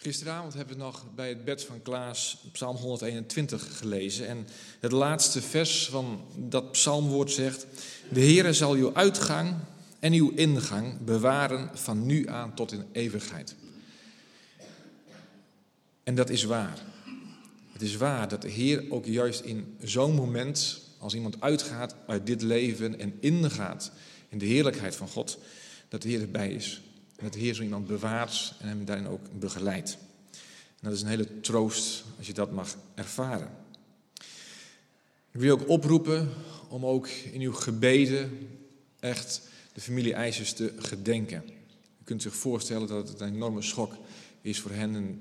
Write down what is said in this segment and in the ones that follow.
Gisteravond hebben we nog bij het bed van Klaas Psalm 121 gelezen. En het laatste vers van dat psalmwoord zegt: De Heere zal uw uitgang en uw ingang bewaren van nu aan tot in eeuwigheid. En dat is waar. Het is waar dat de Heer ook juist in zo'n moment, als iemand uitgaat uit dit leven en ingaat in de heerlijkheid van God, dat de Heer erbij is. De Heer zo iemand bewaart en hem daarin ook begeleidt. En dat is een hele troost als je dat mag ervaren. Ik wil je ook oproepen om ook in uw gebeden echt de familie IJsers te gedenken. Je kunt zich voorstellen dat het een enorme schok is voor hen. En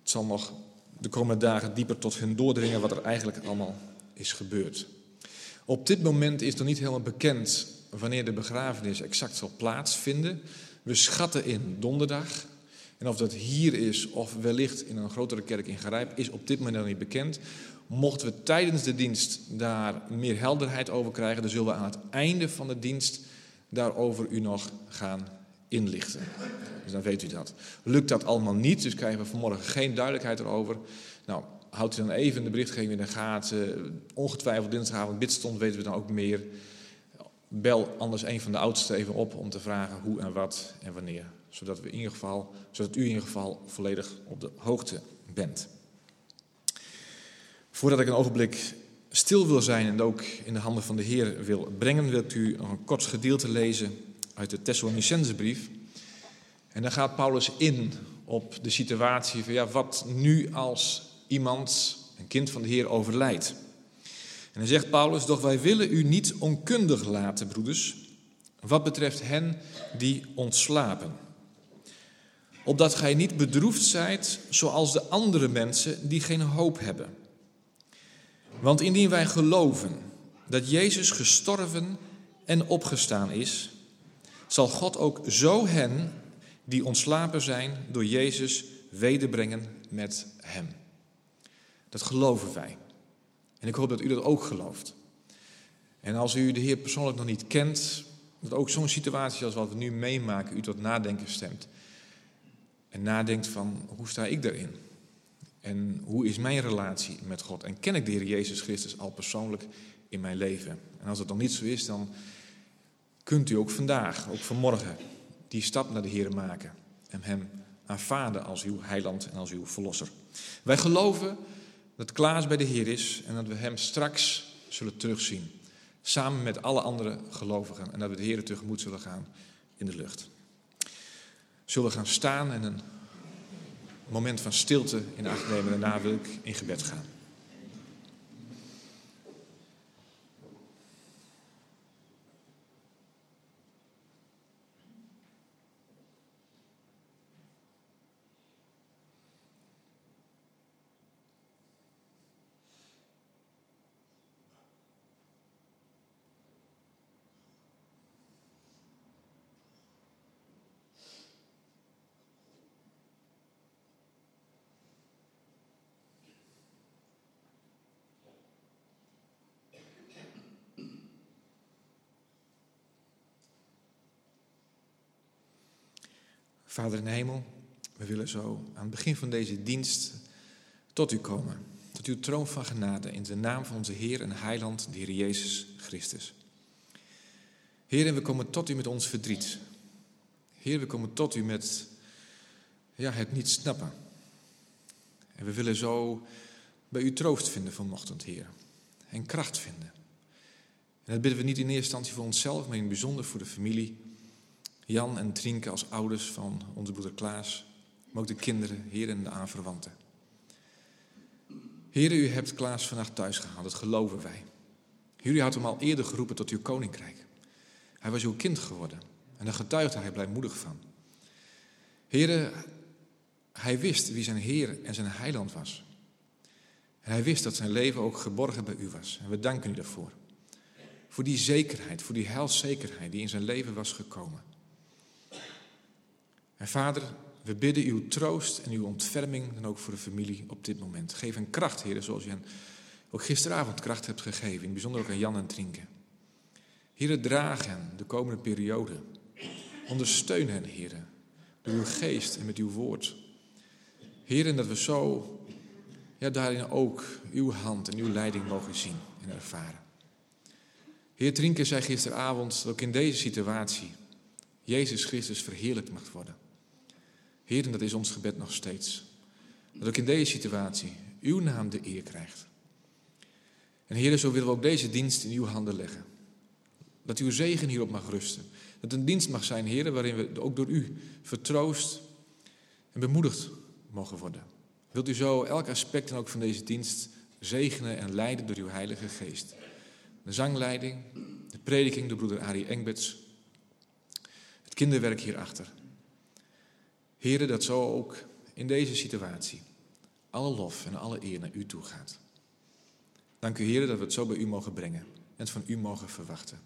het zal nog de komende dagen dieper tot hen doordringen wat er eigenlijk allemaal is gebeurd. Op dit moment is nog niet helemaal bekend wanneer de begrafenis exact zal plaatsvinden. We schatten in donderdag. En of dat hier is of wellicht in een grotere kerk in Garijp, is op dit moment niet bekend. Mochten we tijdens de dienst daar meer helderheid over krijgen, dan zullen we aan het einde van de dienst daarover u nog gaan inlichten. Dus dan weet u dat. Lukt dat allemaal niet, dus krijgen we vanmorgen geen duidelijkheid erover. Nou, houdt u dan even de berichtgeving in de gaten. Ongetwijfeld dinsdagavond bidstond weten we dan ook meer. Bel anders een van de oudsten even op om te vragen hoe en wat en wanneer. Zodat, we in ieder geval, zodat u in ieder geval volledig op de hoogte bent. Voordat ik een ogenblik stil wil zijn en ook in de handen van de Heer wil brengen, wil ik u een kort gedeelte lezen uit de Thessalonicensebrief. En dan gaat Paulus in op de situatie van ja, wat nu als iemand, een kind van de Heer, overlijdt. En dan zegt Paulus, doch wij willen u niet onkundig laten, broeders, wat betreft hen die ontslapen. Opdat gij niet bedroefd zijt zoals de andere mensen die geen hoop hebben. Want indien wij geloven dat Jezus gestorven en opgestaan is, zal God ook zo hen die ontslapen zijn door Jezus wederbrengen met Hem. Dat geloven wij. En ik hoop dat u dat ook gelooft. En als u de Heer persoonlijk nog niet kent, dat ook zo'n situatie als wat we nu meemaken u tot nadenken stemt. En nadenkt van hoe sta ik daarin? En hoe is mijn relatie met God? En ken ik de Heer Jezus Christus al persoonlijk in mijn leven? En als dat dan niet zo is, dan kunt u ook vandaag, ook vanmorgen, die stap naar de Heer maken. En Hem aanvaarden als uw heiland en als uw verlosser. Wij geloven dat Klaas bij de Heer is en dat we Hem straks zullen terugzien. Samen met alle andere gelovigen. En dat we de Heer tegemoet zullen gaan in de lucht. Zullen gaan staan en een moment van stilte in acht nemen. Daarna wil ik in gebed gaan. Vader in de hemel, we willen zo aan het begin van deze dienst tot u komen. Tot uw troon van genade in de naam van onze Heer en Heiland, de Heer Jezus Christus. Heer, en we komen tot u met ons verdriet. Heer, we komen tot u met ja, het niet snappen. En we willen zo bij u troost vinden vanochtend, Heer. En kracht vinden. En dat bidden we niet in eerste instantie voor onszelf, maar in het bijzonder voor de familie Jan en Trinke als ouders van onze broeder Klaas, maar ook de kinderen, Heer en de aanverwanten. Heer, u hebt Klaas vannacht thuis gehaald, dat geloven wij. U had hem al eerder geroepen tot uw koninkrijk. Hij was uw kind geworden en daar getuigde hij blijmoedig van. Heer, hij wist wie zijn Heer en zijn heiland was. En hij wist dat zijn leven ook geborgen bij u was. En we danken u daarvoor. Voor die zekerheid, voor die heilzekerheid die in zijn leven was gekomen. En vader, we bidden uw troost en uw ontferming dan ook voor de familie op dit moment. Geef hen kracht, heren, zoals u hen ook gisteravond kracht hebt gegeven. In bijzonder ook aan Jan en Trinken. Heren, draag hen de komende periode. Ondersteun hen, heren, door uw geest en met uw woord. Heer, en dat we zo ja, daarin ook uw hand en uw leiding mogen zien en ervaren. Heer Trinke zei gisteravond dat ook in deze situatie Jezus Christus verheerlijkt mag worden. Heer, en dat is ons gebed nog steeds. Dat ook in deze situatie uw naam de eer krijgt. En Heer, zo willen we ook deze dienst in uw handen leggen. Dat uw zegen hierop mag rusten. Dat het een dienst mag zijn, Heer, waarin we ook door u vertroost en bemoedigd mogen worden. Wilt u zo elk aspect en ook van deze dienst zegenen en leiden door uw Heilige Geest. De zangleiding, de prediking door broeder Arie Engbets, het kinderwerk hierachter. Heren, dat zo ook in deze situatie alle lof en alle eer naar u toe gaat. Dank u, heren, dat we het zo bij u mogen brengen en het van u mogen verwachten.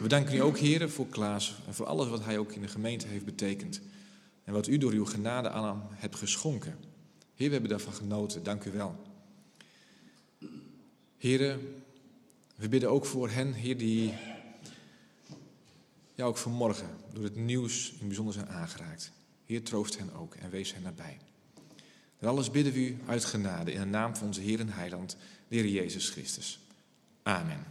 We danken u ook, heren, voor Klaas en voor alles wat hij ook in de gemeente heeft betekend. En wat u door uw genade aan hem hebt geschonken. Heer, we hebben daarvan genoten. Dank u wel. Heren, we bidden ook voor hen, Heer, die ja, ook vanmorgen door het nieuws in bijzonder zijn aangeraakt. Heer, troost hen ook en wees hen nabij. Dat alles bidden we u uit genade in de naam van onze Heer en Heiland, de Heer Jezus Christus. Amen.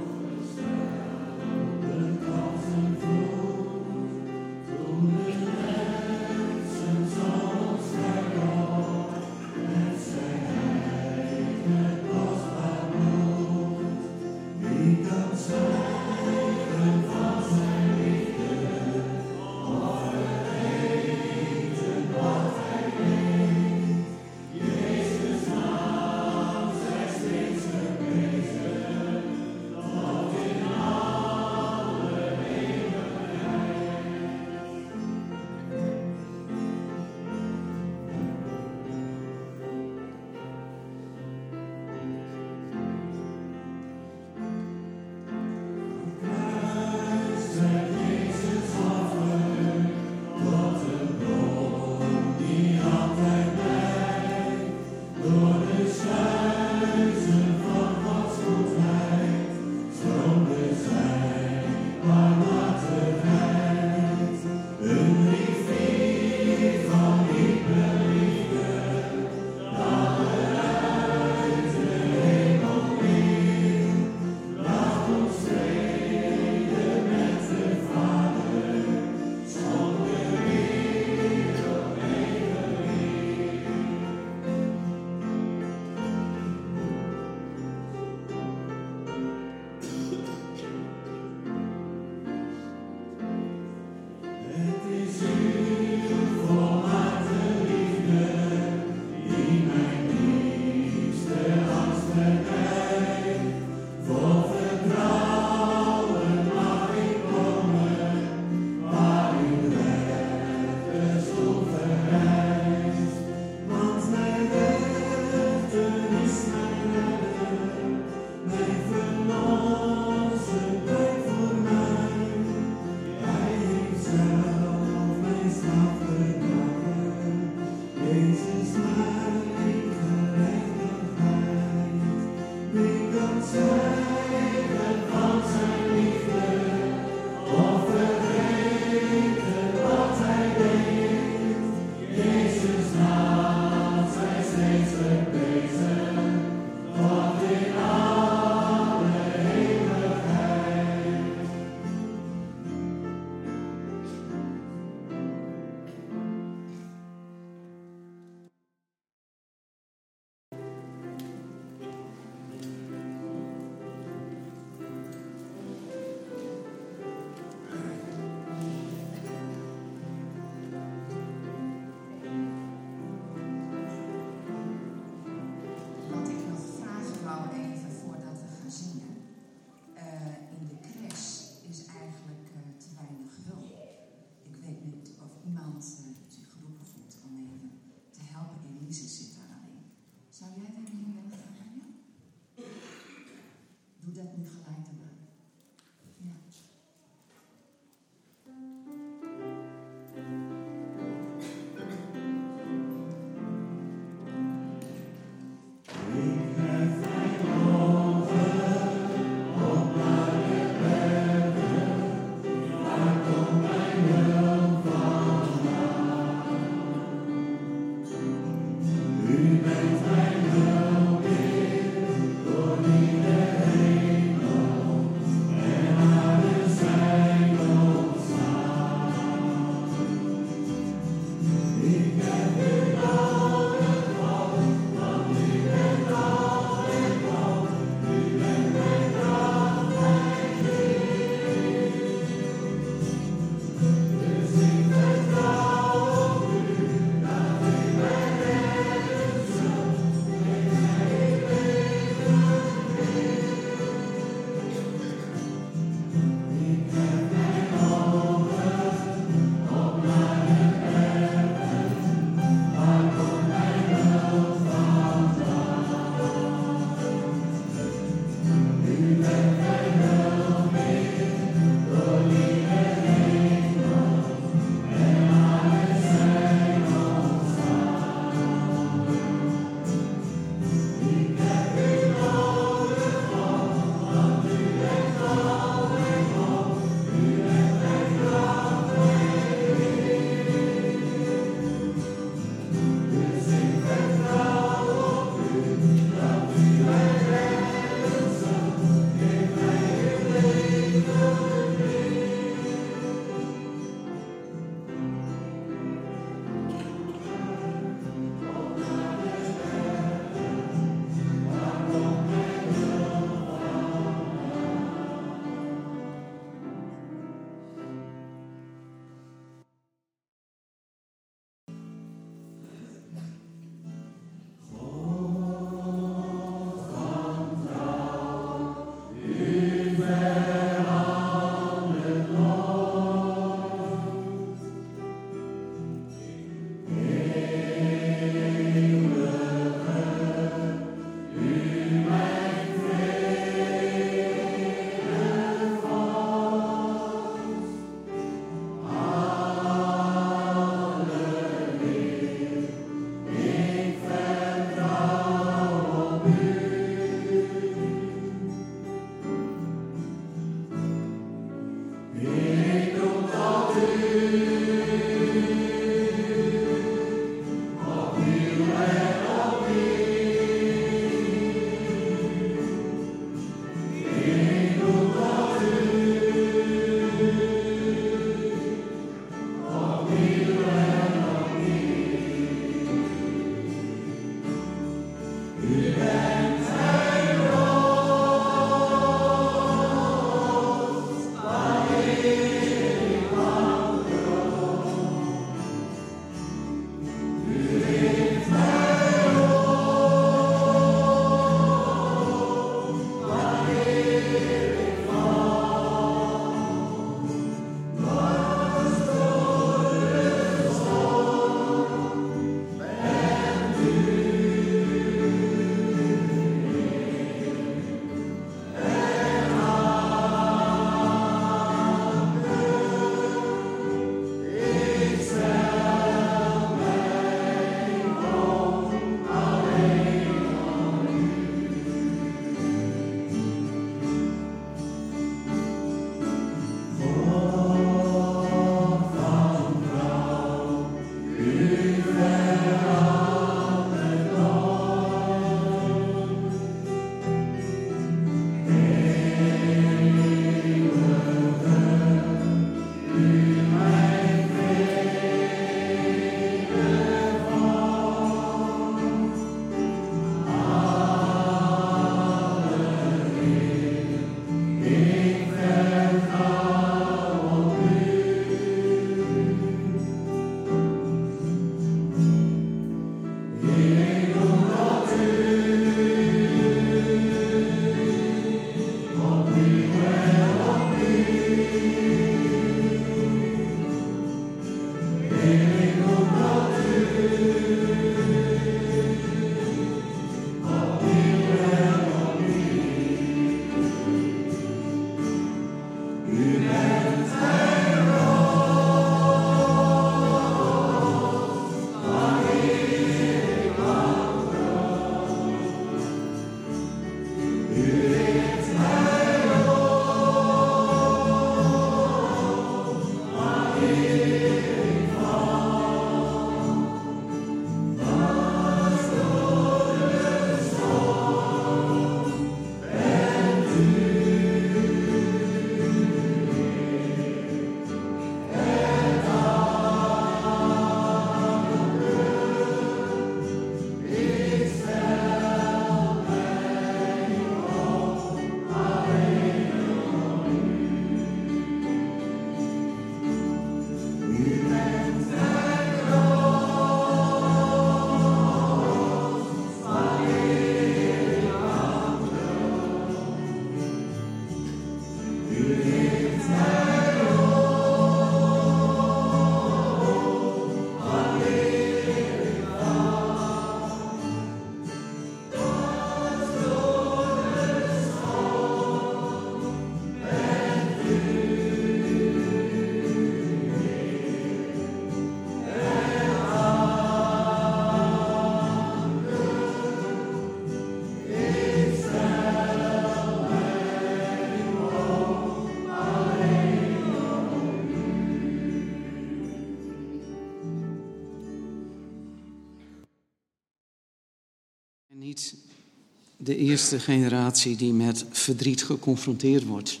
De eerste generatie die met verdriet geconfronteerd wordt.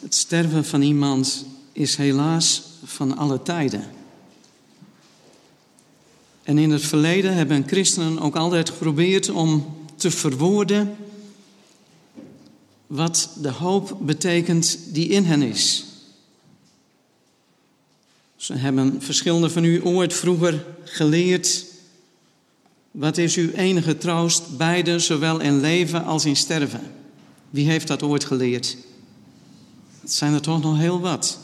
Het sterven van iemand is helaas van alle tijden. En in het verleden hebben christenen ook altijd geprobeerd om te verwoorden wat de hoop betekent die in hen is. Ze hebben verschillende van u ooit vroeger geleerd. Wat is uw enige troost, beide, zowel in leven als in sterven? Wie heeft dat ooit geleerd? Het zijn er toch nog heel wat.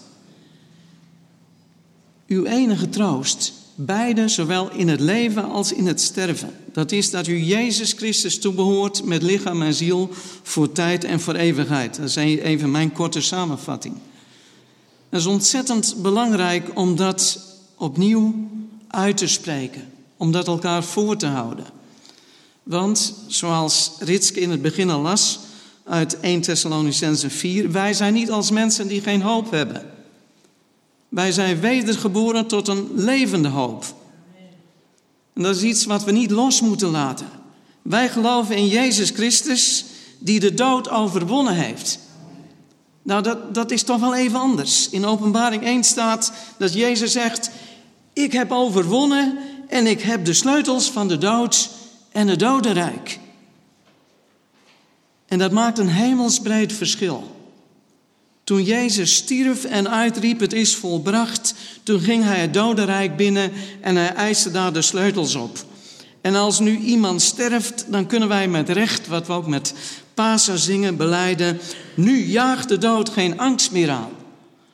Uw enige troost, beide, zowel in het leven als in het sterven. Dat is dat u Jezus Christus toebehoort met lichaam en ziel voor tijd en voor eeuwigheid. Dat is even mijn korte samenvatting. Het is ontzettend belangrijk om dat opnieuw uit te spreken, om dat elkaar voor te houden. Want zoals Ritske in het begin al las uit 1 Thessalonicense 4, wij zijn niet als mensen die geen hoop hebben. Wij zijn wedergeboren tot een levende hoop. En dat is iets wat we niet los moeten laten. Wij geloven in Jezus Christus die de dood overwonnen heeft. Nou, dat, dat is toch wel even anders. In Openbaring 1 staat dat Jezus zegt: Ik heb overwonnen en ik heb de sleutels van de dood en het dodenrijk. En dat maakt een hemelsbreed verschil. Toen Jezus stierf en uitriep: Het is volbracht, toen ging hij het dodenrijk binnen en hij eiste daar de sleutels op. En als nu iemand sterft, dan kunnen wij met recht, wat we ook met Pasen zingen, beleiden, nu jaagt de dood geen angst meer aan.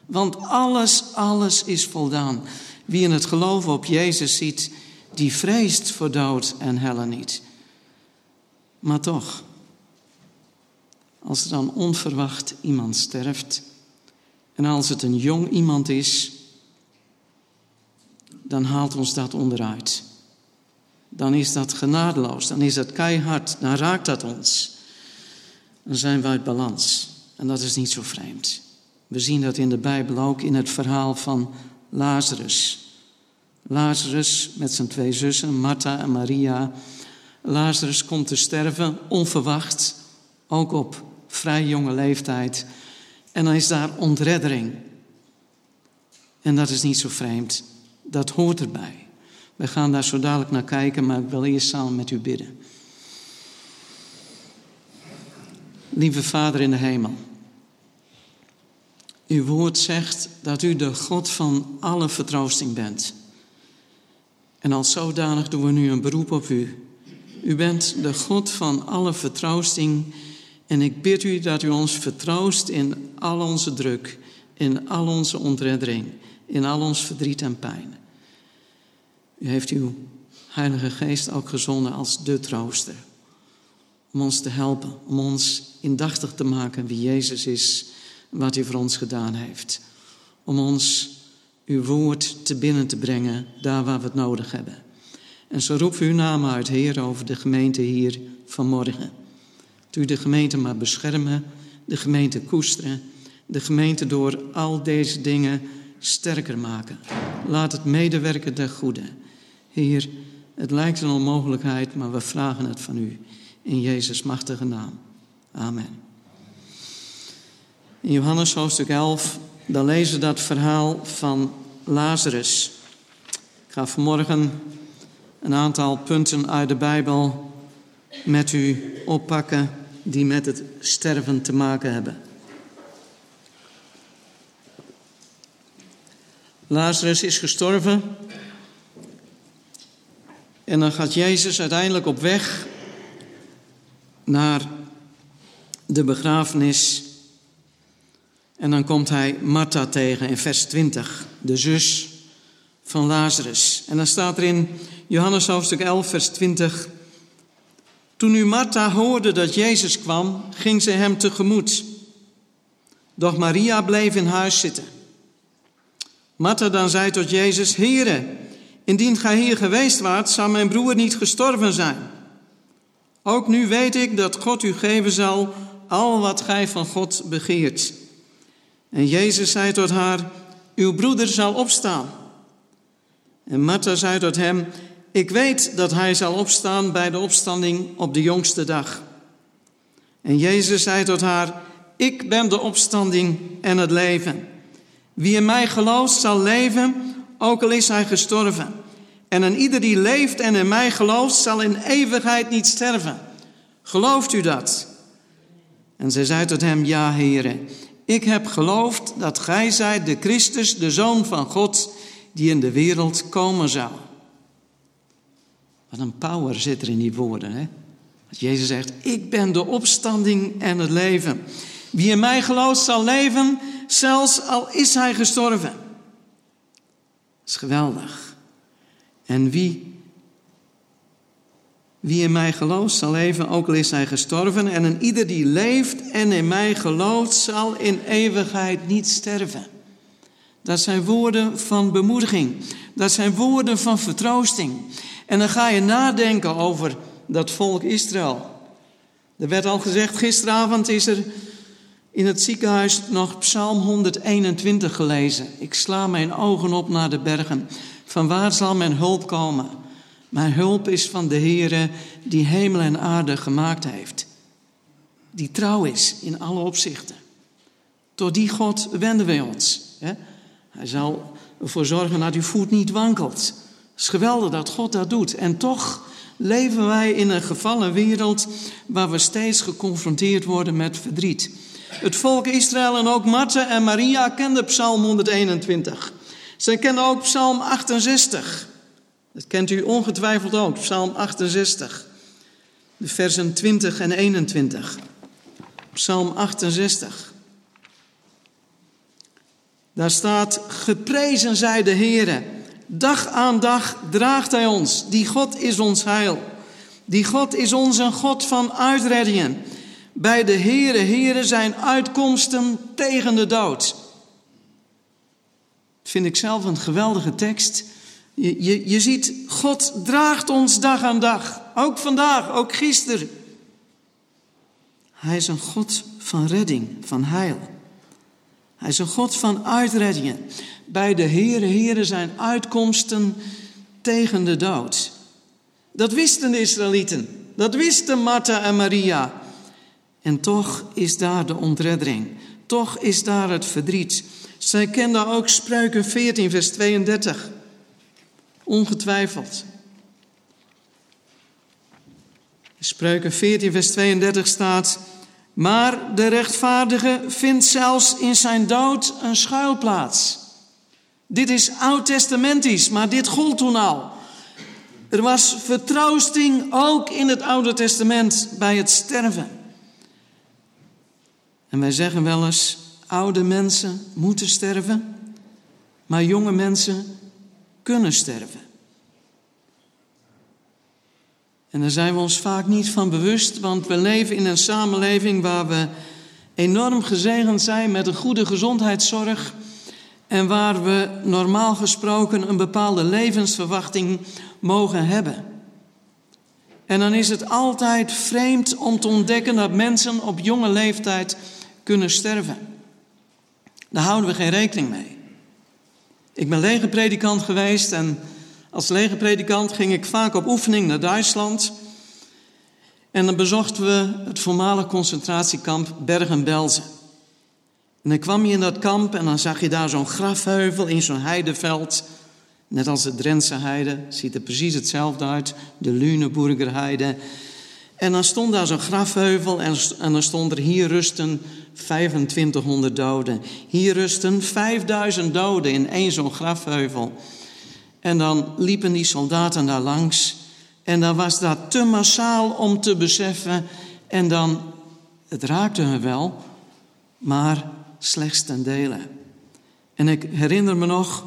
Want alles, alles is voldaan. Wie in het geloven op Jezus ziet, die vreest voor dood en helle niet. Maar toch, als er dan onverwacht iemand sterft, en als het een jong iemand is, dan haalt ons dat onderuit. Dan is dat genadeloos, dan is dat keihard, dan raakt dat ons dan zijn we uit balans. En dat is niet zo vreemd. We zien dat in de Bijbel ook in het verhaal van Lazarus. Lazarus met zijn twee zussen, Martha en Maria. Lazarus komt te sterven, onverwacht, ook op vrij jonge leeftijd. En dan is daar ontreddering. En dat is niet zo vreemd. Dat hoort erbij. We gaan daar zo dadelijk naar kijken, maar ik wil eerst samen met u bidden. Lieve Vader in de hemel, uw woord zegt dat u de God van alle vertroosting bent. En als zodanig doen we nu een beroep op u. U bent de God van alle vertroosting en ik bid u dat u ons vertroost in al onze druk, in al onze ontreddering, in al ons verdriet en pijn. U heeft uw Heilige Geest ook gezonden als de trooster om ons te helpen, om ons indachtig te maken wie Jezus is, wat hij voor ons gedaan heeft. Om ons uw woord te binnen te brengen, daar waar we het nodig hebben. En zo roep uw naam uit, Heer, over de gemeente hier vanmorgen. U de gemeente maar beschermen, de gemeente koesteren, de gemeente door al deze dingen sterker maken. Laat het medewerken der goede. Heer, het lijkt een onmogelijkheid, maar we vragen het van u. In Jezus' machtige naam. Amen. In Johannes hoofdstuk 11, dan lezen we dat verhaal van Lazarus. Ik ga vanmorgen een aantal punten uit de Bijbel met u oppakken die met het sterven te maken hebben. Lazarus is gestorven en dan gaat Jezus uiteindelijk op weg naar de begrafenis. En dan komt hij Martha tegen in vers 20, de zus van Lazarus. En dan staat er in Johannes hoofdstuk 11, vers 20. Toen nu Martha hoorde dat Jezus kwam, ging ze hem tegemoet. Doch Maria bleef in huis zitten. Martha dan zei tot Jezus: Heere, indien gij hier geweest waart, zou mijn broer niet gestorven zijn. Ook nu weet ik dat God u geven zal al wat gij van God begeert. En Jezus zei tot haar, uw broeder zal opstaan. En Martha zei tot hem, Ik weet dat hij zal opstaan bij de opstanding op de jongste dag. En Jezus zei tot haar: Ik ben de opstanding en het leven. Wie in mij gelooft zal leven, ook al is hij gestorven. En een ieder die leeft en in mij gelooft, zal in eeuwigheid niet sterven. Gelooft u dat? En zij zei tot hem, ja, heren. Ik heb geloofd dat gij zijt de Christus, de Zoon van God, die in de wereld komen zou. Wat een power zit er in die woorden, hè? Dat Jezus zegt, ik ben de opstanding en het leven. Wie in mij gelooft zal leven, zelfs al is hij gestorven. Dat is geweldig. En wie, wie in mij gelooft zal leven, ook al is hij gestorven. En een ieder die leeft en in mij gelooft, zal in eeuwigheid niet sterven. Dat zijn woorden van bemoediging. Dat zijn woorden van vertroosting. En dan ga je nadenken over dat volk Israël. Er werd al gezegd, gisteravond is er in het ziekenhuis nog Psalm 121 gelezen. Ik sla mijn ogen op naar de bergen. Van waar zal mijn hulp komen? Mijn hulp is van de Heere die hemel en aarde gemaakt heeft. Die trouw is in alle opzichten. Tot die God wenden wij ons. Hij zal ervoor zorgen dat uw voet niet wankelt. Het is geweldig dat God dat doet. En toch leven wij in een gevallen wereld waar we steeds geconfronteerd worden met verdriet. Het volk Israël en ook Martha en Maria kenden Psalm 121. Zij kenden ook Psalm 68. Dat kent u ongetwijfeld ook, Psalm 68. De versen 20 en 21. Psalm 68. Daar staat, geprezen zij de Heere. Dag aan dag draagt Hij ons. Die God is ons heil. Die God is ons een God van uitreddingen. Bij de Heere, Heere zijn uitkomsten tegen de dood. Dat vind ik zelf een geweldige tekst. Je, je, ziet, God draagt ons dag aan dag. Ook vandaag, ook gisteren. Hij is een God van redding, van heil. Hij is een God van uitreddingen. Bij de Heere, Heere zijn uitkomsten tegen de dood. Dat wisten de Israëlieten. Dat wisten Martha en Maria. En toch is daar de ontreddering. Toch is daar het verdriet. Zij kenden ook Spreuken 14, vers 32. Ongetwijfeld. Spreuken 14, vers 32 staat. Maar de rechtvaardige vindt zelfs in zijn dood een schuilplaats. Dit is oud-testamentisch, maar dit gold toen al. Er was vertroosting ook in het Oude Testament bij het sterven. En wij zeggen wel eens, oude mensen moeten sterven, maar jonge mensen kunnen sterven. En daar zijn we ons vaak niet van bewust, want we leven in een samenleving waar we enorm gezegend zijn met een goede gezondheidszorg en waar we normaal gesproken een bepaalde levensverwachting mogen hebben. En dan is het altijd vreemd om te ontdekken dat mensen op jonge leeftijd kunnen sterven. Daar houden we geen rekening mee. Ik ben legerpredikant geweest en als legerpredikant ging ik vaak op oefening naar Duitsland. En dan bezochten we het voormalig concentratiekamp Bergen-Belsen. En dan kwam je in dat kamp en dan zag je daar zo'n grafheuvel in zo'n heideveld. Net als de Drentse heide, ziet er precies hetzelfde uit. De Lüneburger heide. En dan stond daar zo'n grafheuvel en, en dan stond er hier rusten 2500 doden. Hier rusten 5000 doden in één zo'n grafheuvel. En dan liepen die soldaten daar langs. En dan was dat te massaal om te beseffen. En dan, het raakte me wel, maar slechts ten dele. En ik herinner me nog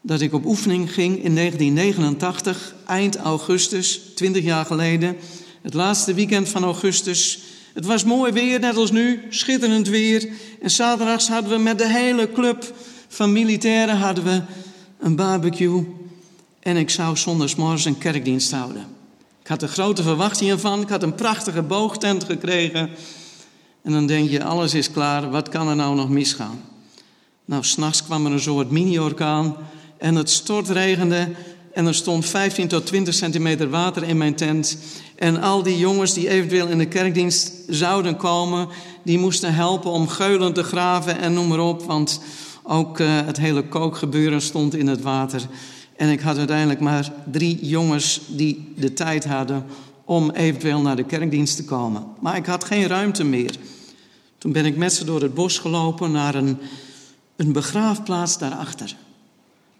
dat ik op oefening ging in 1989, eind augustus, 20 jaar geleden. Het laatste weekend van augustus. Het was mooi weer, net als nu, schitterend weer. En zaterdags hadden we met de hele club van militairen hadden we een barbecue. En ik zou zondagsmorgens een kerkdienst houden. Ik had er grote verwachtingen van. Ik had een prachtige boogtent gekregen. En dan denk je, alles is klaar. Wat kan er nou nog misgaan? Nou, s'nachts kwam er een soort mini-orkaan. En het stortregende En er stond 15 tot 20 centimeter water in mijn tent. En al die jongens die eventueel in de kerkdienst zouden komen, die moesten helpen om geulen te graven en noem maar op. Want ook uh, het hele kookgebeuren stond in het water. En ik had uiteindelijk maar drie jongens die de tijd hadden om eventueel naar de kerkdienst te komen. Maar ik had geen ruimte meer. Toen ben ik met ze door het bos gelopen naar een, een begraafplaats daarachter.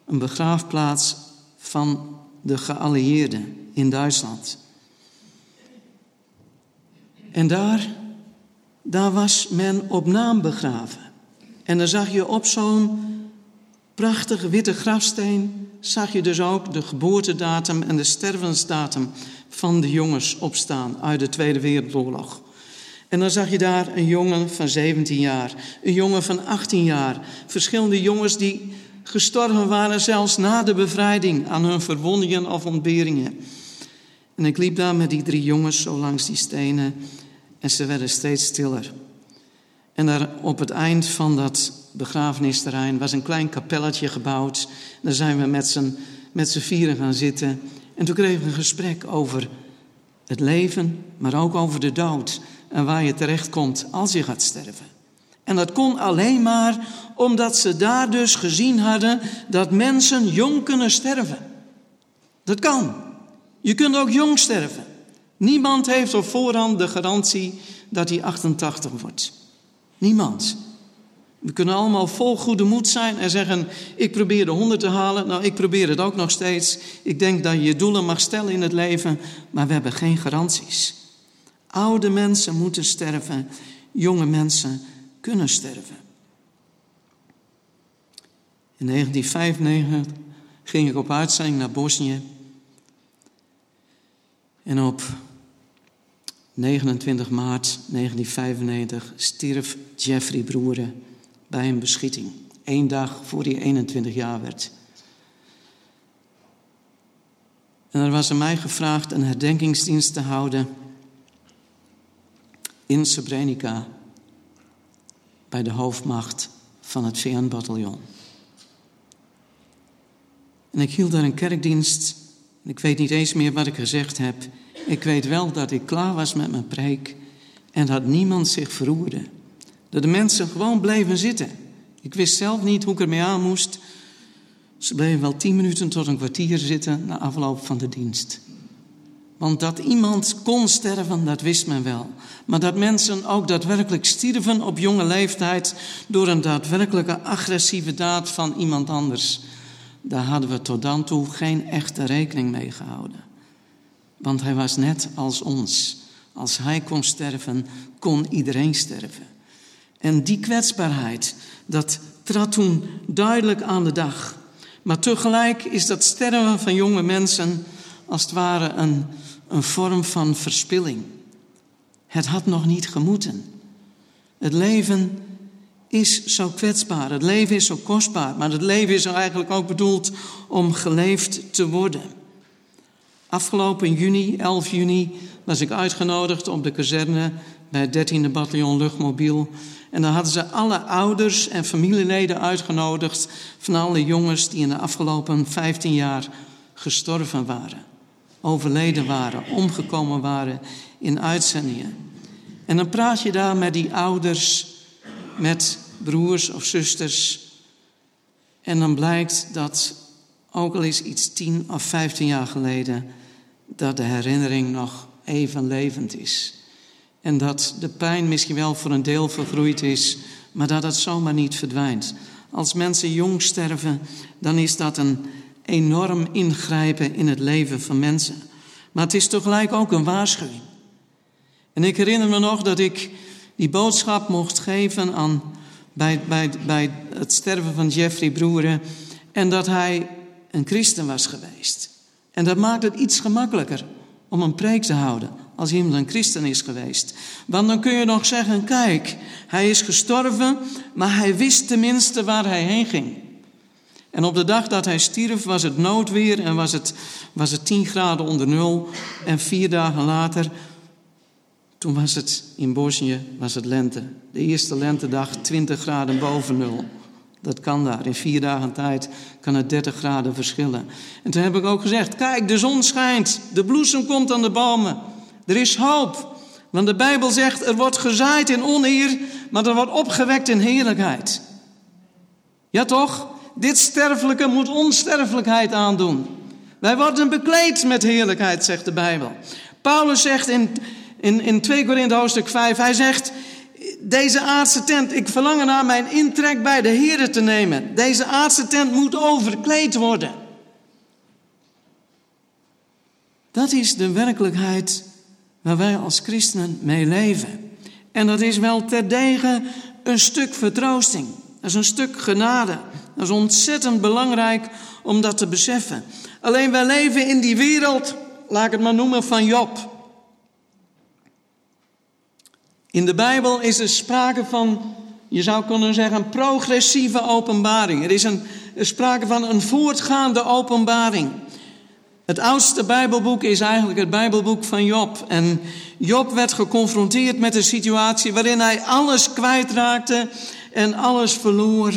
Een begraafplaats van de geallieerden in Duitsland. En daar, daar was men op naam begraven. En dan zag je op zo'n prachtige witte grafsteen, zag je dus ook de geboortedatum en de stervensdatum van de jongens opstaan uit de Tweede Wereldoorlog. En dan zag je daar een jongen van 17 jaar, een jongen van 18 jaar, verschillende jongens die gestorven waren zelfs na de bevrijding aan hun verwondingen of ontberingen. En ik liep daar met die drie jongens zo langs die stenen en ze werden steeds stiller. En daar op het eind van dat begrafenisterrein was een klein kapelletje gebouwd. Daar zijn we met z'n, met z'n vieren gaan zitten. En toen kregen we een gesprek over het leven, maar ook over de dood. En waar je terecht komt als je gaat sterven. En dat kon alleen maar omdat ze daar dus gezien hadden dat mensen jong kunnen sterven. Dat kan. Je kunt ook jong sterven. Niemand heeft op voorhand de garantie dat hij 88 wordt. Niemand. We kunnen allemaal vol goede moed zijn en zeggen: Ik probeer de 100 te halen. Nou, ik probeer het ook nog steeds. Ik denk dat je je doelen mag stellen in het leven, maar we hebben geen garanties. Oude mensen moeten sterven, jonge mensen kunnen sterven. In 1995 ging ik op uitzending naar Bosnië. En op 29 maart 1995 stierf Jeffrey Broeren bij een beschieting. Eén dag voor hij 21 jaar werd. En er was aan mij gevraagd een herdenkingsdienst te houden in Srebrenica bij de hoofdmacht van het VN-bataljon. En ik hield daar een kerkdienst. Ik weet niet eens meer wat ik gezegd heb. Ik weet wel dat ik klaar was met mijn preek en dat niemand zich verroerde. Dat de mensen gewoon bleven zitten. Ik wist zelf niet hoe ik ermee aan moest. Ze bleven wel tien minuten tot een kwartier zitten na afloop van de dienst. Want dat iemand kon sterven, dat wist men wel. Maar dat mensen ook daadwerkelijk stierven op jonge leeftijd door een daadwerkelijke agressieve daad van iemand anders, daar hadden we tot dan toe geen echte rekening mee gehouden. Want hij was net als ons. Als hij kon sterven, kon iedereen sterven. En die kwetsbaarheid, dat trad toen duidelijk aan de dag. Maar tegelijk is dat sterven van jonge mensen als het ware een, een vorm van verspilling. Het had nog niet gemoeten. Het leven is zo kwetsbaar, het leven is zo kostbaar, maar het leven is eigenlijk ook bedoeld om geleefd te worden. Afgelopen juni, 11 juni, was ik uitgenodigd op de kazerne bij het 13e bataljon luchtmobiel. En dan hadden ze alle ouders en familieleden uitgenodigd van alle jongens die in de afgelopen 15 jaar gestorven waren, overleden waren, omgekomen waren in uitzendingen. En dan praat je daar met die ouders, met broers of zusters. En dan blijkt dat, ook al is iets 10 of 15 jaar geleden, dat de herinnering nog even levend is. En dat de pijn misschien wel voor een deel vergroeid is, maar dat het zomaar niet verdwijnt. Als mensen jong sterven, dan is dat een enorm ingrijpen in het leven van mensen. Maar het is tegelijk ook een waarschuwing. En ik herinner me nog dat ik die boodschap mocht geven aan, bij, bij, bij het sterven van Jeffrey Broeren. En dat hij een christen was geweest. En dat maakt het iets gemakkelijker om een preek te houden als iemand een christen is geweest. Want dan kun je nog zeggen, kijk, hij is gestorven, maar hij wist tenminste waar hij heen ging. En op de dag dat hij stierf was het noodweer en was het, was het 10 graden onder nul. En vier dagen later, toen was het in Bosnië, was het lente. De eerste lentedag 20 graden boven nul. Dat kan daar. In vier dagen tijd kan het 30 graden verschillen. En toen heb ik ook gezegd: kijk, de zon schijnt, de bloesem komt aan de bomen. Er is hoop. Want de Bijbel zegt: er wordt gezaaid in oneer, maar er wordt opgewekt in heerlijkheid. Ja, toch? Dit sterfelijke moet onsterfelijkheid aandoen. Wij worden bekleed met heerlijkheid, zegt de Bijbel. Paulus zegt in, in, in 2 Korinthe hoofdstuk 5, hij zegt, deze aardse tent, ik verlang naar mijn intrek bij de Here te nemen. Deze aardse tent moet overkleed worden. Dat is de werkelijkheid waar wij als christenen mee leven. En dat is wel terdege een stuk vertroosting. Dat is een stuk genade. Dat is ontzettend belangrijk om dat te beseffen. Alleen wij leven in die wereld, laat ik het maar noemen, van Job. In de Bijbel is er sprake van, je zou kunnen zeggen, een progressieve openbaring. Er is een, sprake van een voortgaande openbaring. Het oudste Bijbelboek is eigenlijk het Bijbelboek van Job. En Job werd geconfronteerd met een situatie waarin hij alles kwijtraakte en alles verloor.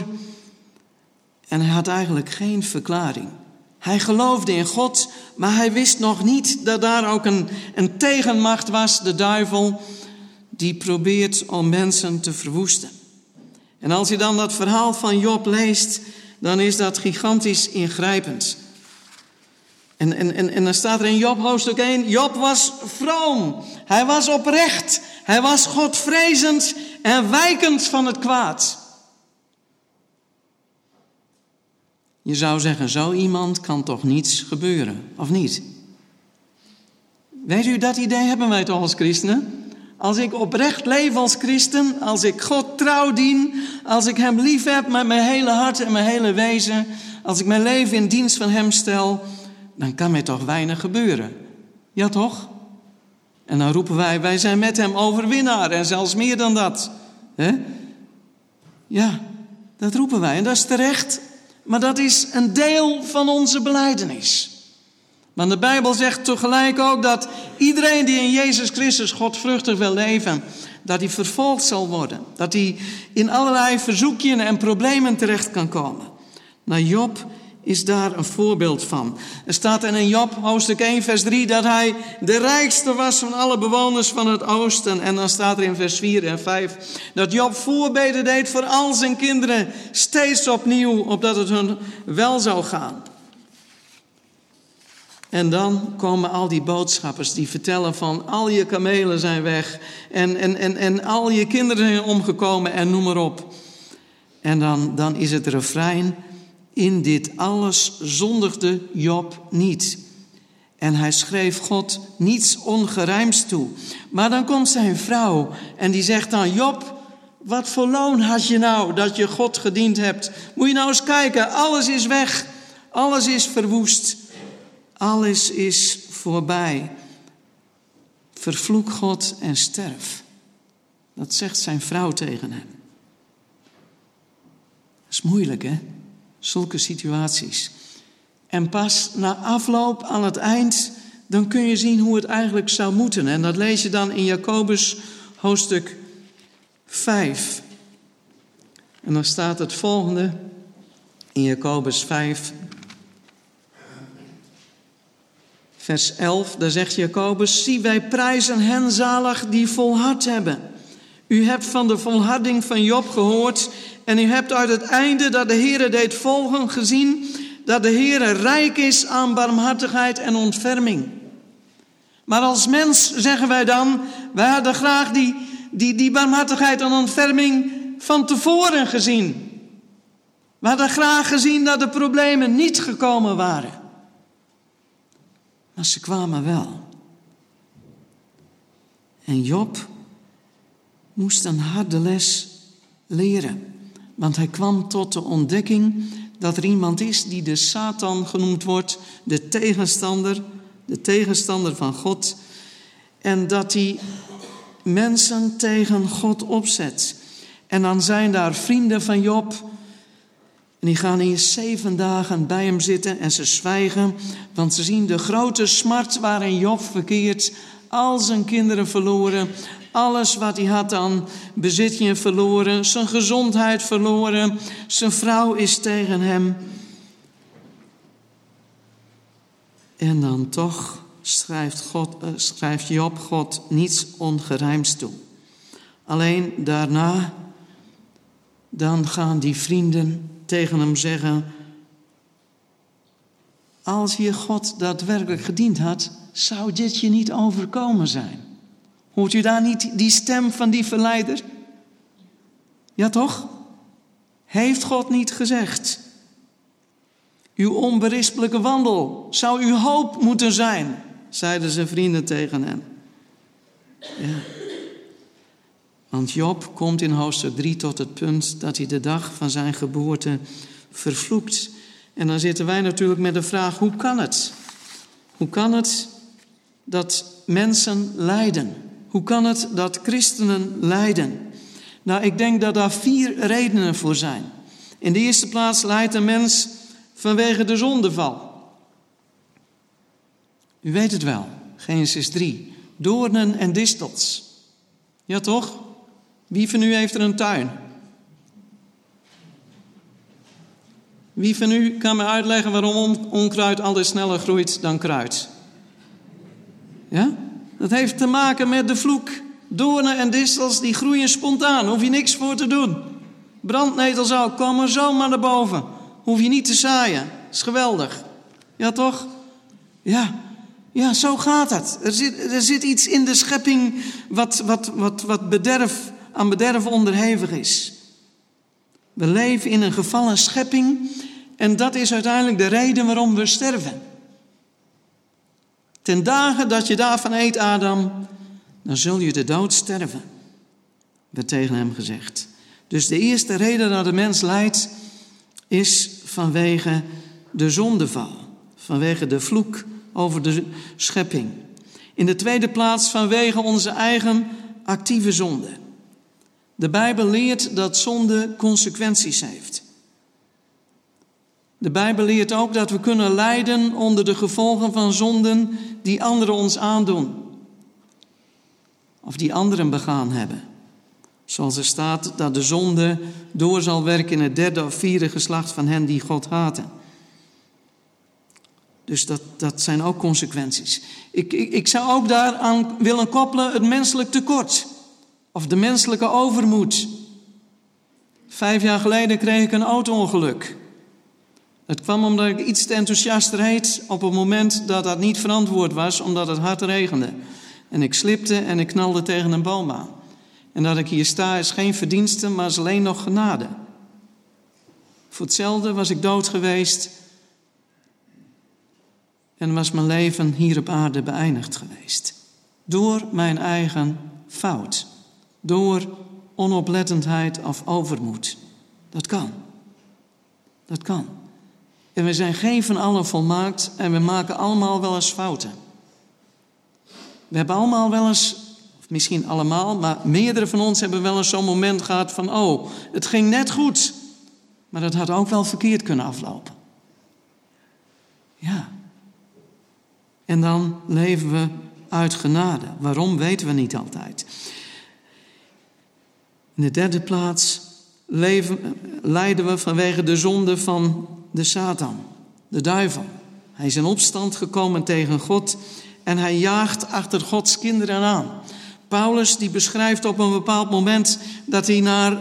En hij had eigenlijk geen verklaring. Hij geloofde in God, maar hij wist nog niet dat daar ook een, een tegenmacht was, de duivel, die probeert om mensen te verwoesten. En als je dan dat verhaal van Job leest, dan is dat gigantisch ingrijpend. En, en, en, en dan staat er in Job hoofdstuk 1, Job was vroom, hij was oprecht, hij was godvrezend en wijkend van het kwaad. Je zou zeggen, zo iemand kan toch niets gebeuren, of niet? Weet u, dat idee hebben wij toch als christenen? Als ik oprecht leef als christen, als ik God trouw dien, als ik Hem lief heb met mijn hele hart en mijn hele wezen, als ik mijn leven in dienst van Hem stel, dan kan mij toch weinig gebeuren. Ja toch? En dan roepen wij, wij zijn met Hem overwinnaar en zelfs meer dan dat. Ja, dat roepen wij en dat is terecht, maar dat is een deel van onze beleidenis. Maar de Bijbel zegt tegelijk ook dat iedereen die in Jezus Christus godvruchtig wil leven, dat hij vervolgd zal worden. Dat hij in allerlei verzoekjes en problemen terecht kan komen. Nou, Job is daar een voorbeeld van. Er staat in Job hoofdstuk 1 vers 3 dat hij de rijkste was van alle bewoners van het oosten. En dan staat er in vers 4 en 5 dat Job voorbeden deed voor al zijn kinderen steeds opnieuw, opdat het hun wel zou gaan. En dan komen al die boodschappers die vertellen van al je kamelen zijn weg en, en, en, en al je kinderen zijn omgekomen en noem maar op. En dan, dan is het refrein, in dit alles zondigde Job niet. En hij schreef God niets ongerijms toe. Maar dan komt zijn vrouw en die zegt dan, Job, wat voor loon had je nou dat je God gediend hebt? Moet je nou eens kijken, alles is weg, alles is verwoest. Alles is voorbij. Vervloek God en sterf. Dat zegt zijn vrouw tegen hem. Dat is moeilijk, hè? Zulke situaties. En pas na afloop, aan het eind, dan kun je zien hoe het eigenlijk zou moeten. En dat lees je dan in Jacobus hoofdstuk 5. En dan staat het volgende in Jacobus 5, Vers 11, daar zegt Jacobus, zie wij prijzen hen zalig die volhard hebben. U hebt van de volharding van Job gehoord en u hebt uit het einde dat de Heere deed volgen gezien dat de Heere rijk is aan barmhartigheid en ontferming. Maar als mens zeggen wij dan, wij hadden graag die, die, die barmhartigheid en ontferming van tevoren gezien. We hadden graag gezien dat de problemen niet gekomen waren. Maar ze kwamen wel. En Job moest een harde les leren. Want hij kwam tot de ontdekking dat er iemand is die de Satan genoemd wordt, de tegenstander, de tegenstander van God. En dat hij mensen tegen God opzet. En dan zijn daar vrienden van Job en die gaan hier zeven dagen bij hem zitten en ze zwijgen, want ze zien de grote smart waarin Job verkeert. Al zijn kinderen verloren, Alles wat hij had aan bezitje verloren, zijn gezondheid verloren, zijn vrouw is tegen hem. En dan toch schrijft, God, schrijft Job God niets ongerijms toe. Alleen daarna, dan gaan die vrienden tegen hem zeggen: Als je God daadwerkelijk gediend had, zou dit je niet overkomen zijn. Hoort u daar niet die stem van die verleider? Ja toch? Heeft God niet gezegd? Uw onberispelijke wandel zou uw hoop moeten zijn, zeiden zijn vrienden tegen hem. Ja. Want Job komt in hoofdstuk 3 tot het punt dat hij de dag van zijn geboorte vervloekt. En dan zitten wij natuurlijk met de vraag: hoe kan het? Hoe kan het dat mensen lijden? Hoe kan het dat christenen lijden? Nou, ik denk dat daar vier redenen voor zijn. In de eerste plaats lijdt een mens vanwege de zondeval. U weet het wel, Genesis 3. Doornen en distels. Ja toch? Wie van u heeft er een tuin? Wie van u kan me uitleggen waarom onkruid altijd sneller groeit dan kruid? Ja? Dat heeft te maken met de vloek. Doornen en distels die groeien spontaan, hoef je niks voor te doen. Brandnetels ook, komen zomaar naar boven. Hoef je niet te zaaien. is geweldig. Ja, toch? Ja, ja zo gaat het. Er zit, er zit iets in de schepping wat, wat, wat, wat bederf, aan bederf onderhevig is. We leven in een gevallen schepping en dat is uiteindelijk de reden waarom we sterven. Ten dagen dat je daarvan eet, Adam, dan zul je de dood sterven, werd tegen hem gezegd. Dus de eerste reden dat de mens lijdt, is vanwege de zondeval, vanwege de vloek over de schepping. In de tweede plaats vanwege onze eigen actieve zonde. De Bijbel leert dat zonde consequenties heeft. De Bijbel leert ook dat we kunnen lijden onder de gevolgen van zonden die anderen ons aandoen. Of die anderen begaan hebben. Zoals er staat dat de zonde door zal werken in het derde of vierde geslacht van hen die God haten. Dus dat, dat zijn ook consequenties. Ik, ik, ik zou ook daaraan willen koppelen het menselijk tekort. Of de menselijke overmoed. Vijf jaar geleden kreeg ik een auto-ongeluk. Het kwam omdat ik iets te enthousiast reed op het moment dat dat niet verantwoord was, omdat het hard regende. En ik slipte en ik knalde tegen een boom aan. En dat ik hier sta is geen verdienste, maar is alleen nog genade. Voor hetzelfde was ik dood geweest en was mijn leven hier op aarde beëindigd geweest. Door mijn eigen fout. Door onoplettendheid of overmoed. Dat kan. Dat kan. En we zijn geen van allen volmaakt en we maken allemaal wel eens fouten. We hebben allemaal wel eens, of misschien allemaal, maar meerdere van ons hebben wel eens zo'n moment gehad van, oh, het ging net goed, maar het had ook wel verkeerd kunnen aflopen. Ja. En dan leven we uit genade. Waarom weten we niet altijd. In de derde plaats leven, lijden we vanwege de zonde van de Satan, de duivel. Hij is in opstand gekomen tegen God en hij jaagt achter Gods kinderen aan. Paulus die beschrijft op een bepaald moment dat hij naar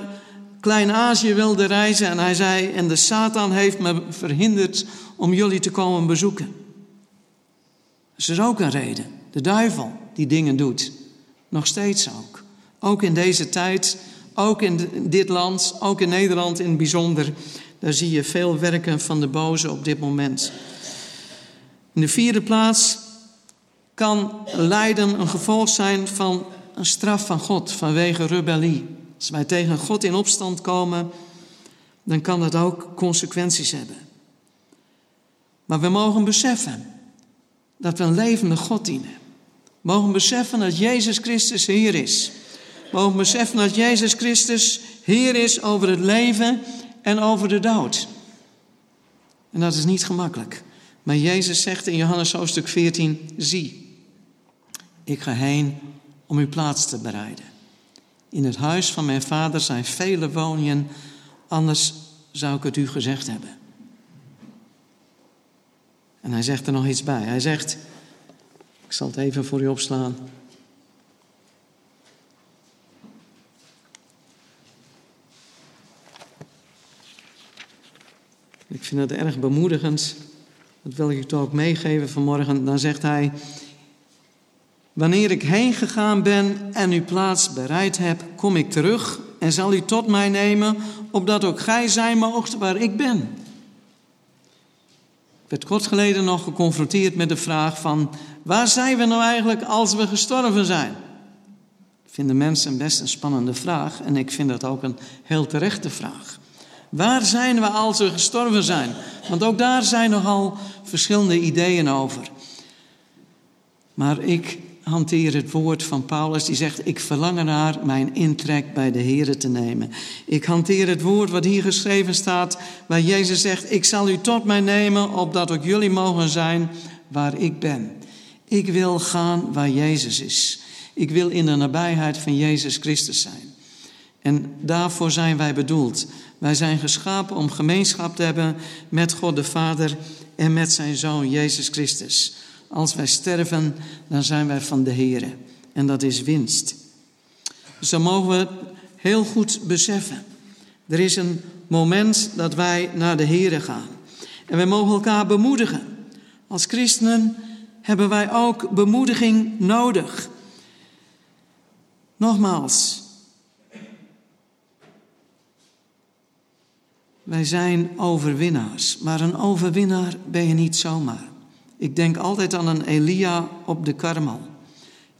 Klein-Azië wilde reizen en hij zei: En de Satan heeft me verhinderd om jullie te komen bezoeken. Dus er is ook een reden. De duivel die dingen doet. Nog steeds ook. Ook in deze tijd, ook in dit land, ook in Nederland in het bijzonder. Daar zie je veel werken van de boze op dit moment. In de vierde plaats kan lijden een gevolg zijn van een straf van God vanwege rebellie. Als wij tegen God in opstand komen, dan kan dat ook consequenties hebben. Maar we mogen beseffen dat we een levende God dienen. We mogen beseffen dat Jezus Christus Heer is. Mogen beseffen dat Jezus Christus Heer is over het leven en over de dood. En dat is niet gemakkelijk. Maar Jezus zegt in Johannes hoofdstuk 14, zie, ik ga heen om uw plaats te bereiden. In het huis van mijn vader zijn vele woningen, anders zou ik het u gezegd hebben. En hij zegt er nog iets bij. Hij zegt, ik zal het even voor u opslaan. Ik vind het erg bemoedigend. Dat wil ik u toch ook meegeven vanmorgen. Dan zegt hij: Wanneer ik heen gegaan ben en uw plaats bereid heb, kom ik terug en zal u tot mij nemen, opdat ook gij zijn moogt waar ik ben. Ik werd kort geleden nog geconfronteerd met de vraag van waar zijn we nou eigenlijk als we gestorven zijn? Vinden mensen best een spannende vraag en ik vind dat ook een heel terechte vraag. Waar zijn we als we gestorven zijn? Want ook daar zijn nogal verschillende ideeën over. Maar ik hanteer het woord van Paulus die zegt: Ik verlang naar mijn intrek bij de Here te nemen. Ik hanteer het woord wat hier geschreven staat, waar Jezus zegt: Ik zal u tot mij nemen, opdat ook jullie mogen zijn waar ik ben. Ik wil gaan waar Jezus is. Ik wil in de nabijheid van Jezus Christus zijn. En daarvoor zijn wij bedoeld. Wij zijn geschapen om gemeenschap te hebben met God de Vader en met zijn Zoon Jezus Christus. Als wij sterven, dan zijn wij van de Heer. En dat is winst. Dus dan mogen we heel goed beseffen. Er is een moment dat wij naar de Heer gaan. En wij mogen elkaar bemoedigen. Als christenen hebben wij ook bemoediging nodig. Nogmaals, Wij zijn overwinnaars, maar een overwinnaar ben je niet zomaar. Ik denk altijd aan een Elia op de Karmel.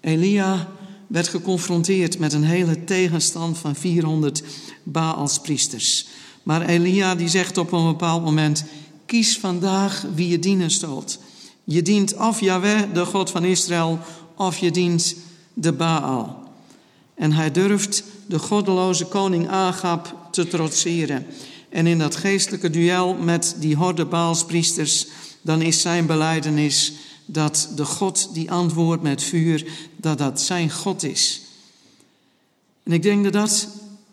Elia werd geconfronteerd met een hele tegenstand van 400 Baalspriesters. Maar Elia die zegt op een bepaald moment: kies vandaag wie je dienen stoot. Je dient of Yahweh, de God van Israël, of je dient de Baal. En hij durft de goddeloze koning Agab te trotseren. En in dat geestelijke duel met die horde Baalspriesters, dan is zijn beleidenis dat de God die antwoordt met vuur, dat dat zijn God is. En ik denk dat dat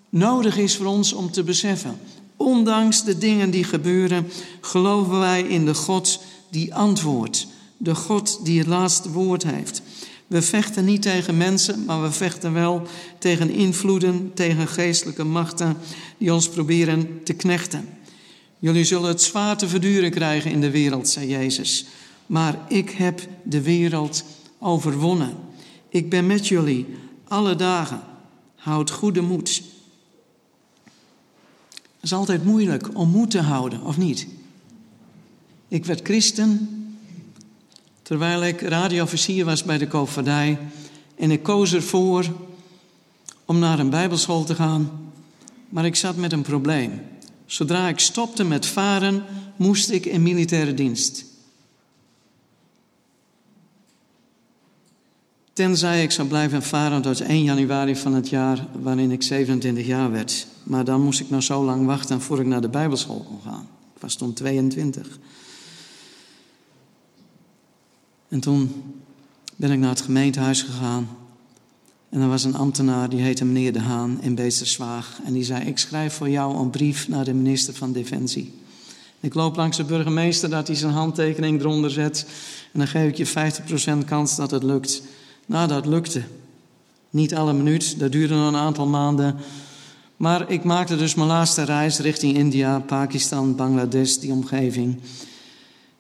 nodig is voor ons om te beseffen. Ondanks de dingen die gebeuren, geloven wij in de God die antwoordt. De God die het laatste woord heeft. We vechten niet tegen mensen, maar we vechten wel tegen invloeden, tegen geestelijke machten die ons proberen te knechten. Jullie zullen het zwaar te verduren krijgen in de wereld, zei Jezus. Maar ik heb de wereld overwonnen. Ik ben met jullie alle dagen. Houd goede moed. Het is altijd moeilijk om moed te houden, of niet? Ik werd christen terwijl ik radioofficier was bij de koopvaardij. En ik koos ervoor om naar een bijbelschool te gaan. Maar ik zat met een probleem. Zodra ik stopte met varen, moest ik in militaire dienst. Tenzij ik zou blijven varen tot 1 januari van het jaar waarin ik 27 jaar werd. Maar dan moest ik nog zo lang wachten voor ik naar de Bijbelschool kon gaan. Ik was toen 22. En toen ben ik naar het gemeentehuis gegaan. En er was een ambtenaar, die heette meneer De Haan in Beesterswaag. En die zei, ik schrijf voor jou een brief naar de minister van Defensie. Ik loop langs de burgemeester dat hij zijn handtekening eronder zet. En dan geef ik je 50% kans dat het lukt. Nou, dat lukte. Niet alle minuut, dat duurde nog een aantal maanden. Maar ik maakte dus mijn laatste reis richting India, Pakistan, Bangladesh, die omgeving.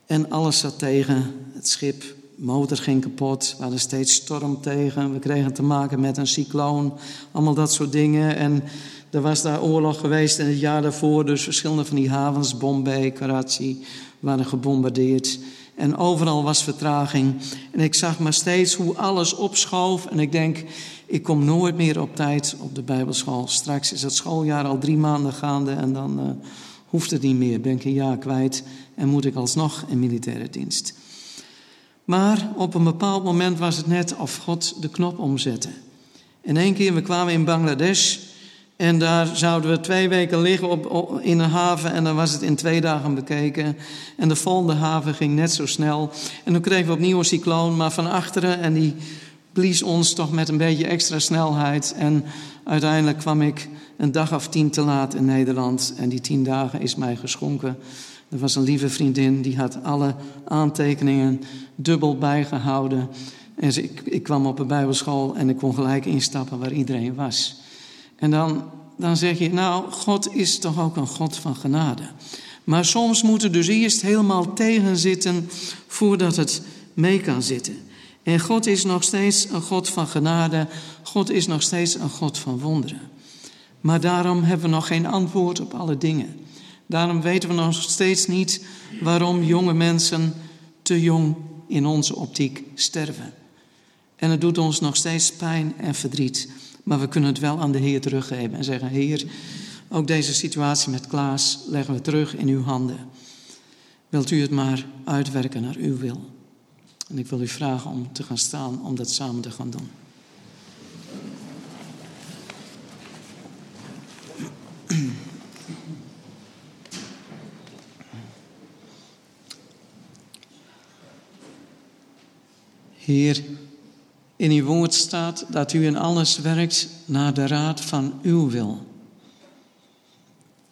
En alles zat tegen. Het schip motor ging kapot, we hadden steeds storm tegen, we kregen te maken met een cycloon, allemaal dat soort dingen. En er was daar oorlog geweest in het jaar daarvoor, dus verschillende van die havens, Bombay, Karachi, waren gebombardeerd. En overal was vertraging. En ik zag maar steeds hoe alles opschoof. En ik denk, ik kom nooit meer op tijd op de Bijbelschool. Straks is het schooljaar al drie maanden gaande en dan uh, hoeft het niet meer. Ben ik een jaar kwijt en moet ik alsnog in militaire dienst. Maar op een bepaald moment was het net of God de knop omzette. In één keer, we kwamen in Bangladesh en daar zouden we twee weken liggen op, in een haven en dan was het in twee dagen bekeken. En de volgende haven ging net zo snel. En toen kregen we opnieuw een cycloon, maar van achteren en die blies ons toch met een beetje extra snelheid. En uiteindelijk kwam ik een dag of tien te laat in Nederland. En die tien dagen is mij geschonken. Er was een lieve vriendin, die had alle aantekeningen dubbel bijgehouden. En ik, ik kwam op een bijbelschool en ik kon gelijk instappen waar iedereen was. En dan, dan zeg je, nou, God is toch ook een God van genade. Maar soms moet er dus eerst helemaal tegen zitten voordat het mee kan zitten. En God is nog steeds een God van genade. God is nog steeds een God van wonderen. Maar daarom hebben we nog geen antwoord op alle dingen. Daarom weten we nog steeds niet waarom jonge mensen te jong in onze optiek sterven. En het doet ons nog steeds pijn en verdriet. Maar we kunnen het wel aan de Heer teruggeven en zeggen: Heer, ook deze situatie met Klaas leggen we terug in uw handen. Wilt u het maar uitwerken naar uw wil? En ik wil u vragen om te gaan staan om dat samen te gaan doen. Heer, in uw woord staat dat u in alles werkt naar de raad van uw wil.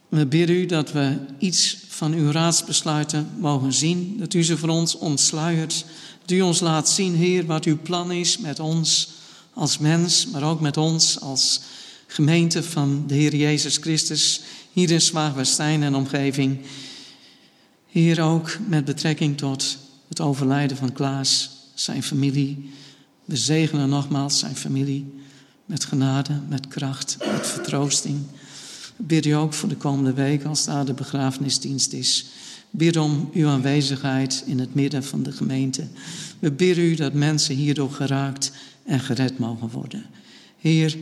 We bidden u dat we iets van uw raadsbesluiten mogen zien, dat u ze voor ons ontsluiert, dat u ons laat zien, Heer, wat uw plan is met ons als mens, maar ook met ons als gemeente van de Heer Jezus Christus, hier in Zwaagwestijn en omgeving. Hier ook met betrekking tot het overlijden van Klaas, zijn familie. We zegenen nogmaals zijn familie met genade, met kracht, met vertroosting. Bid u ook voor de komende week als daar de begrafenisdienst is. Bid om uw aanwezigheid in het midden van de gemeente. We bidden u dat mensen hierdoor geraakt en gered mogen worden. Heer,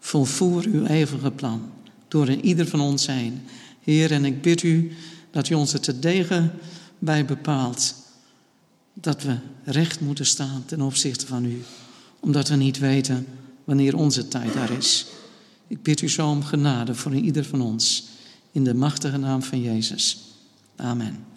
volvoer uw eeuwige plan door in ieder van ons heen. Heer, en ik bid u dat u ons er te degen bij bepaalt dat we recht moeten staan ten opzichte van u, omdat we niet weten wanneer onze tijd daar is. Ik bid u zo om genade voor ieder van ons. In de machtige naam van Jezus. Amen.